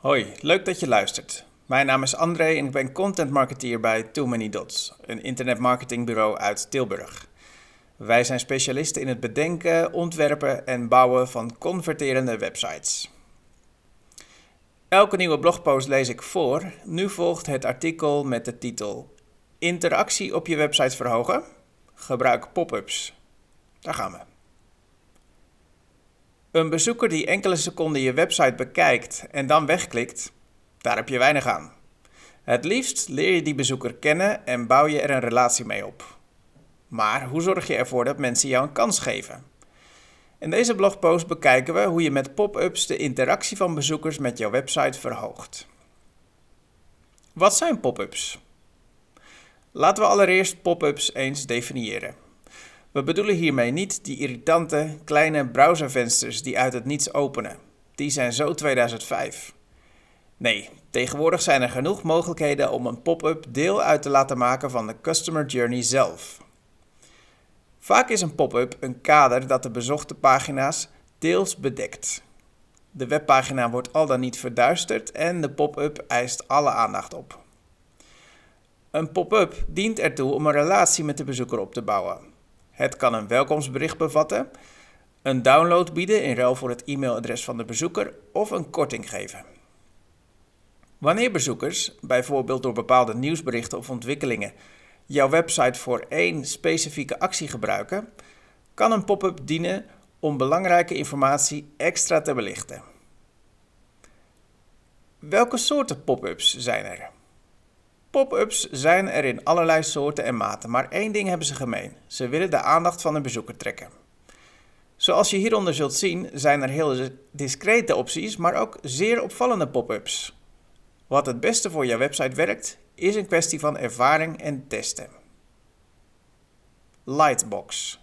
Hoi, leuk dat je luistert. Mijn naam is André en ik ben content marketeer bij Too Many Dots, een internetmarketingbureau uit Tilburg. Wij zijn specialisten in het bedenken, ontwerpen en bouwen van converterende websites. Elke nieuwe blogpost lees ik voor. Nu volgt het artikel met de titel Interactie op je website verhogen. Gebruik pop-ups. Daar gaan we. Een bezoeker die enkele seconden je website bekijkt en dan wegklikt, daar heb je weinig aan. Het liefst leer je die bezoeker kennen en bouw je er een relatie mee op. Maar hoe zorg je ervoor dat mensen jou een kans geven? In deze blogpost bekijken we hoe je met pop-ups de interactie van bezoekers met jouw website verhoogt. Wat zijn pop-ups? Laten we allereerst pop-ups eens definiëren. We bedoelen hiermee niet die irritante kleine browservensters die uit het niets openen. Die zijn zo 2005. Nee, tegenwoordig zijn er genoeg mogelijkheden om een pop-up deel uit te laten maken van de customer journey zelf. Vaak is een pop-up een kader dat de bezochte pagina's deels bedekt. De webpagina wordt al dan niet verduisterd en de pop-up eist alle aandacht op. Een pop-up dient ertoe om een relatie met de bezoeker op te bouwen. Het kan een welkomstbericht bevatten, een download bieden in ruil voor het e-mailadres van de bezoeker of een korting geven. Wanneer bezoekers, bijvoorbeeld door bepaalde nieuwsberichten of ontwikkelingen, jouw website voor één specifieke actie gebruiken, kan een pop-up dienen om belangrijke informatie extra te belichten. Welke soorten pop-ups zijn er? Pop-ups zijn er in allerlei soorten en maten, maar één ding hebben ze gemeen: ze willen de aandacht van de bezoeker trekken. Zoals je hieronder zult zien, zijn er heel discrete opties, maar ook zeer opvallende pop-ups. Wat het beste voor jouw website werkt, is een kwestie van ervaring en testen. Lightbox.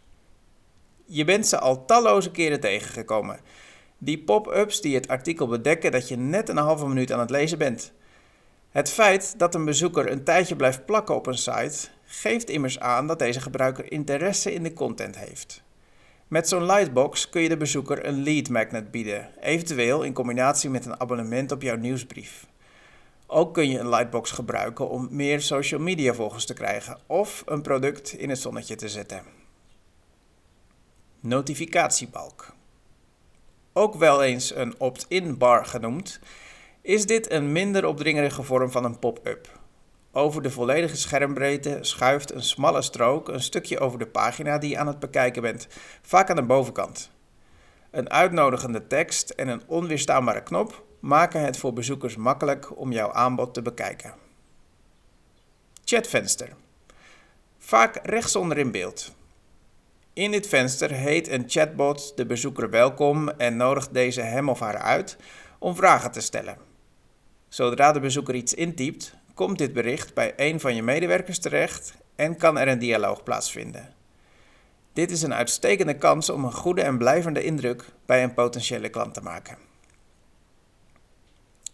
Je bent ze al talloze keren tegengekomen. Die pop-ups die het artikel bedekken dat je net een halve minuut aan het lezen bent. Het feit dat een bezoeker een tijdje blijft plakken op een site geeft immers aan dat deze gebruiker interesse in de content heeft. Met zo'n lightbox kun je de bezoeker een lead magnet bieden, eventueel in combinatie met een abonnement op jouw nieuwsbrief. Ook kun je een lightbox gebruiken om meer social media volgers te krijgen of een product in het zonnetje te zetten. Notificatiebalk. Ook wel eens een opt-in bar genoemd, is dit een minder opdringerige vorm van een pop-up. Over de volledige schermbreedte schuift een smalle strook een stukje over de pagina die je aan het bekijken bent, vaak aan de bovenkant. Een uitnodigende tekst en een onweerstaanbare knop maken het voor bezoekers makkelijk om jouw aanbod te bekijken. Chatvenster. Vaak rechtsonder in beeld. In dit venster heet een chatbot de bezoeker welkom en nodigt deze hem of haar uit om vragen te stellen. Zodra de bezoeker iets intypt, komt dit bericht bij een van je medewerkers terecht en kan er een dialoog plaatsvinden. Dit is een uitstekende kans om een goede en blijvende indruk bij een potentiële klant te maken.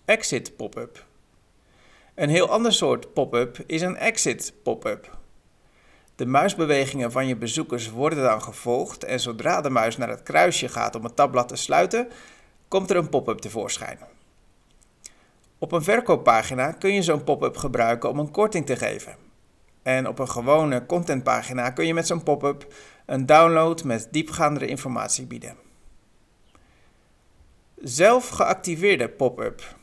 Exit pop-up. Een heel ander soort pop-up is een exit pop-up. De muisbewegingen van je bezoekers worden dan gevolgd en zodra de muis naar het kruisje gaat om het tabblad te sluiten, komt er een pop-up tevoorschijn. Op een verkooppagina kun je zo'n pop-up gebruiken om een korting te geven. En op een gewone contentpagina kun je met zo'n pop-up een download met diepgaandere informatie bieden. Zelf geactiveerde pop-up.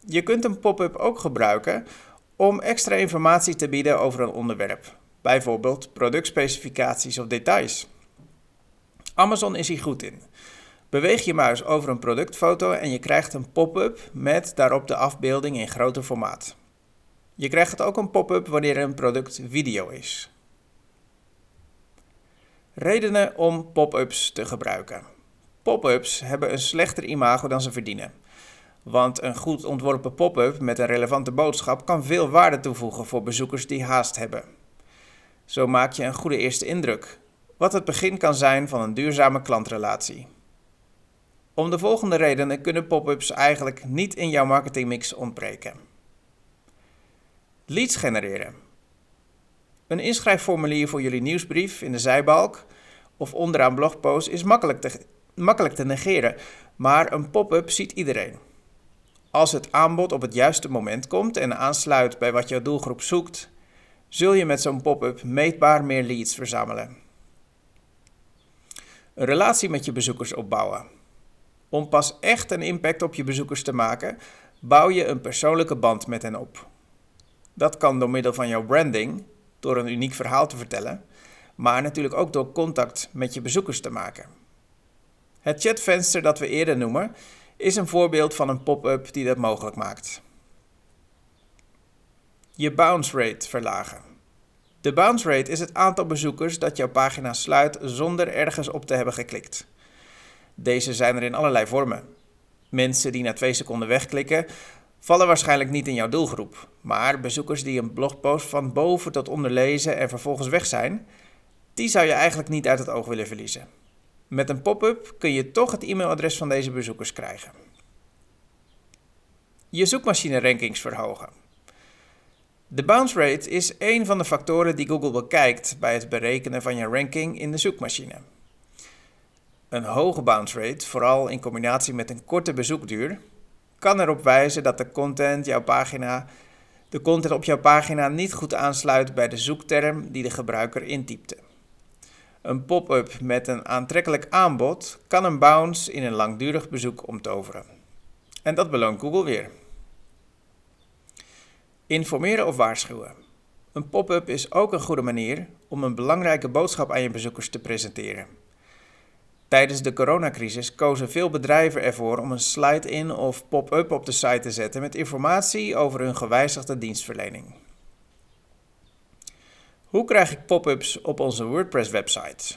Je kunt een pop-up ook gebruiken om extra informatie te bieden over een onderwerp, bijvoorbeeld productspecificaties of details. Amazon is hier goed in. Beweeg je muis over een productfoto en je krijgt een pop-up met daarop de afbeelding in groter formaat. Je krijgt ook een pop-up wanneer een product video is. Redenen om pop-ups te gebruiken. Pop-ups hebben een slechter imago dan ze verdienen. Want een goed ontworpen pop-up met een relevante boodschap kan veel waarde toevoegen voor bezoekers die haast hebben. Zo maak je een goede eerste indruk, wat het begin kan zijn van een duurzame klantrelatie. Om de volgende redenen kunnen pop-ups eigenlijk niet in jouw marketingmix ontbreken. Leads genereren. Een inschrijfformulier voor jullie nieuwsbrief in de zijbalk of onderaan blogpost is makkelijk te, makkelijk te negeren, maar een pop-up ziet iedereen. Als het aanbod op het juiste moment komt en aansluit bij wat jouw doelgroep zoekt, zul je met zo'n pop-up meetbaar meer leads verzamelen. Een relatie met je bezoekers opbouwen. Om pas echt een impact op je bezoekers te maken, bouw je een persoonlijke band met hen op. Dat kan door middel van jouw branding, door een uniek verhaal te vertellen, maar natuurlijk ook door contact met je bezoekers te maken. Het chatvenster dat we eerder noemen, is een voorbeeld van een pop-up die dat mogelijk maakt. Je bounce rate verlagen. De bounce rate is het aantal bezoekers dat jouw pagina sluit zonder ergens op te hebben geklikt. Deze zijn er in allerlei vormen. Mensen die na twee seconden wegklikken, vallen waarschijnlijk niet in jouw doelgroep. Maar bezoekers die een blogpost van boven tot onder lezen en vervolgens weg zijn, die zou je eigenlijk niet uit het oog willen verliezen. Met een pop-up kun je toch het e-mailadres van deze bezoekers krijgen. Je zoekmachine rankings verhogen. De bounce rate is een van de factoren die Google bekijkt bij het berekenen van je ranking in de zoekmachine. Een hoge bounce rate, vooral in combinatie met een korte bezoekduur, kan erop wijzen dat de content, jouw pagina, de content op jouw pagina niet goed aansluit bij de zoekterm die de gebruiker intypte. Een pop-up met een aantrekkelijk aanbod kan een bounce in een langdurig bezoek omtoveren. En dat beloont Google weer. Informeren of waarschuwen. Een pop-up is ook een goede manier om een belangrijke boodschap aan je bezoekers te presenteren. Tijdens de coronacrisis kozen veel bedrijven ervoor om een slide-in of pop-up op de site te zetten met informatie over hun gewijzigde dienstverlening. Hoe krijg ik pop-ups op onze WordPress-website?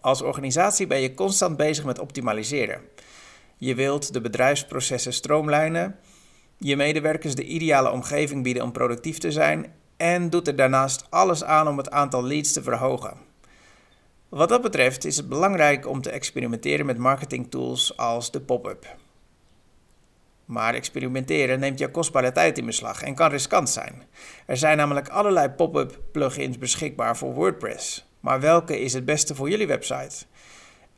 Als organisatie ben je constant bezig met optimaliseren. Je wilt de bedrijfsprocessen stroomlijnen, je medewerkers de ideale omgeving bieden om productief te zijn en doet er daarnaast alles aan om het aantal leads te verhogen. Wat dat betreft is het belangrijk om te experimenteren met marketingtools als de pop-up. Maar experimenteren neemt jouw kostbare tijd in beslag en kan riskant zijn. Er zijn namelijk allerlei pop-up plugins beschikbaar voor WordPress. Maar welke is het beste voor jullie website?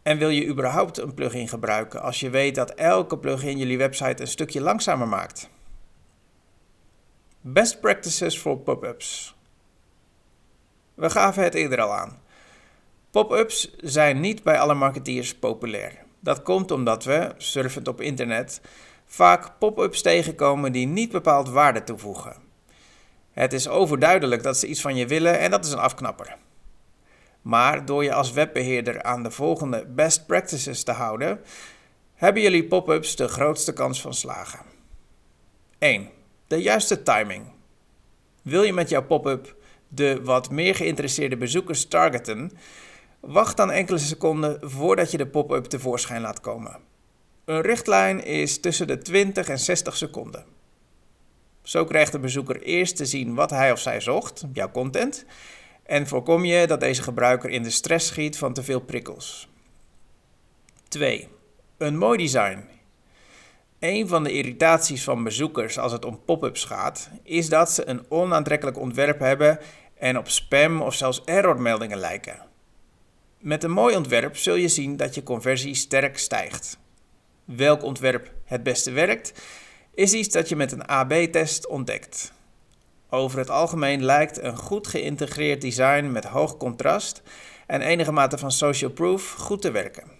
En wil je überhaupt een plugin gebruiken als je weet dat elke plugin jullie website een stukje langzamer maakt? Best practices voor pop-ups. We gaven het eerder al aan. Pop-ups zijn niet bij alle marketeers populair. Dat komt omdat we, surfend op internet, vaak pop-ups tegenkomen die niet bepaald waarde toevoegen. Het is overduidelijk dat ze iets van je willen en dat is een afknapper. Maar door je als webbeheerder aan de volgende best practices te houden, hebben jullie pop-ups de grootste kans van slagen. 1. De juiste timing. Wil je met jouw pop-up de wat meer geïnteresseerde bezoekers targeten, wacht dan enkele seconden voordat je de pop-up tevoorschijn laat komen. Een richtlijn is tussen de 20 en 60 seconden. Zo krijgt de bezoeker eerst te zien wat hij of zij zocht, jouw content, en voorkom je dat deze gebruiker in de stress schiet van te veel prikkels. 2. Een mooi design. Een van de irritaties van bezoekers als het om pop-ups gaat, is dat ze een onaantrekkelijk ontwerp hebben en op spam of zelfs errormeldingen lijken. Met een mooi ontwerp zul je zien dat je conversie sterk stijgt. Welk ontwerp het beste werkt, is iets dat je met een AB-test ontdekt. Over het algemeen lijkt een goed geïntegreerd design met hoog contrast en enige mate van social proof goed te werken.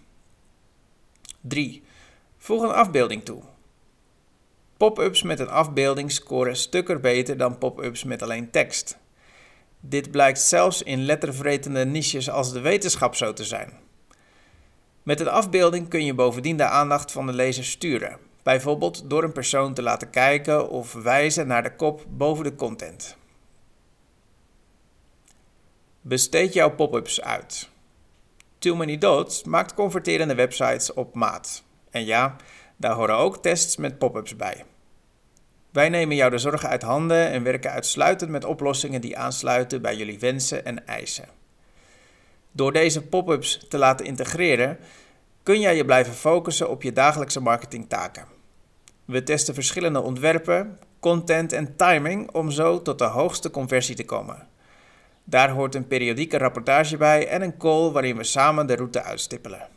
3. Voeg een afbeelding toe. Pop-ups met een afbeelding scoren stukken beter dan pop-ups met alleen tekst. Dit blijkt zelfs in lettervretende niches als de wetenschap zo te zijn. Met een afbeelding kun je bovendien de aandacht van de lezer sturen, bijvoorbeeld door een persoon te laten kijken of wijzen naar de kop boven de content. Besteed jouw pop-ups uit. Too Many Dots maakt converterende websites op maat. En ja, daar horen ook tests met pop-ups bij. Wij nemen jou de zorgen uit handen en werken uitsluitend met oplossingen die aansluiten bij jullie wensen en eisen. Door deze pop-ups te laten integreren, kun jij je blijven focussen op je dagelijkse marketingtaken. We testen verschillende ontwerpen, content en timing om zo tot de hoogste conversie te komen. Daar hoort een periodieke rapportage bij en een call waarin we samen de route uitstippelen.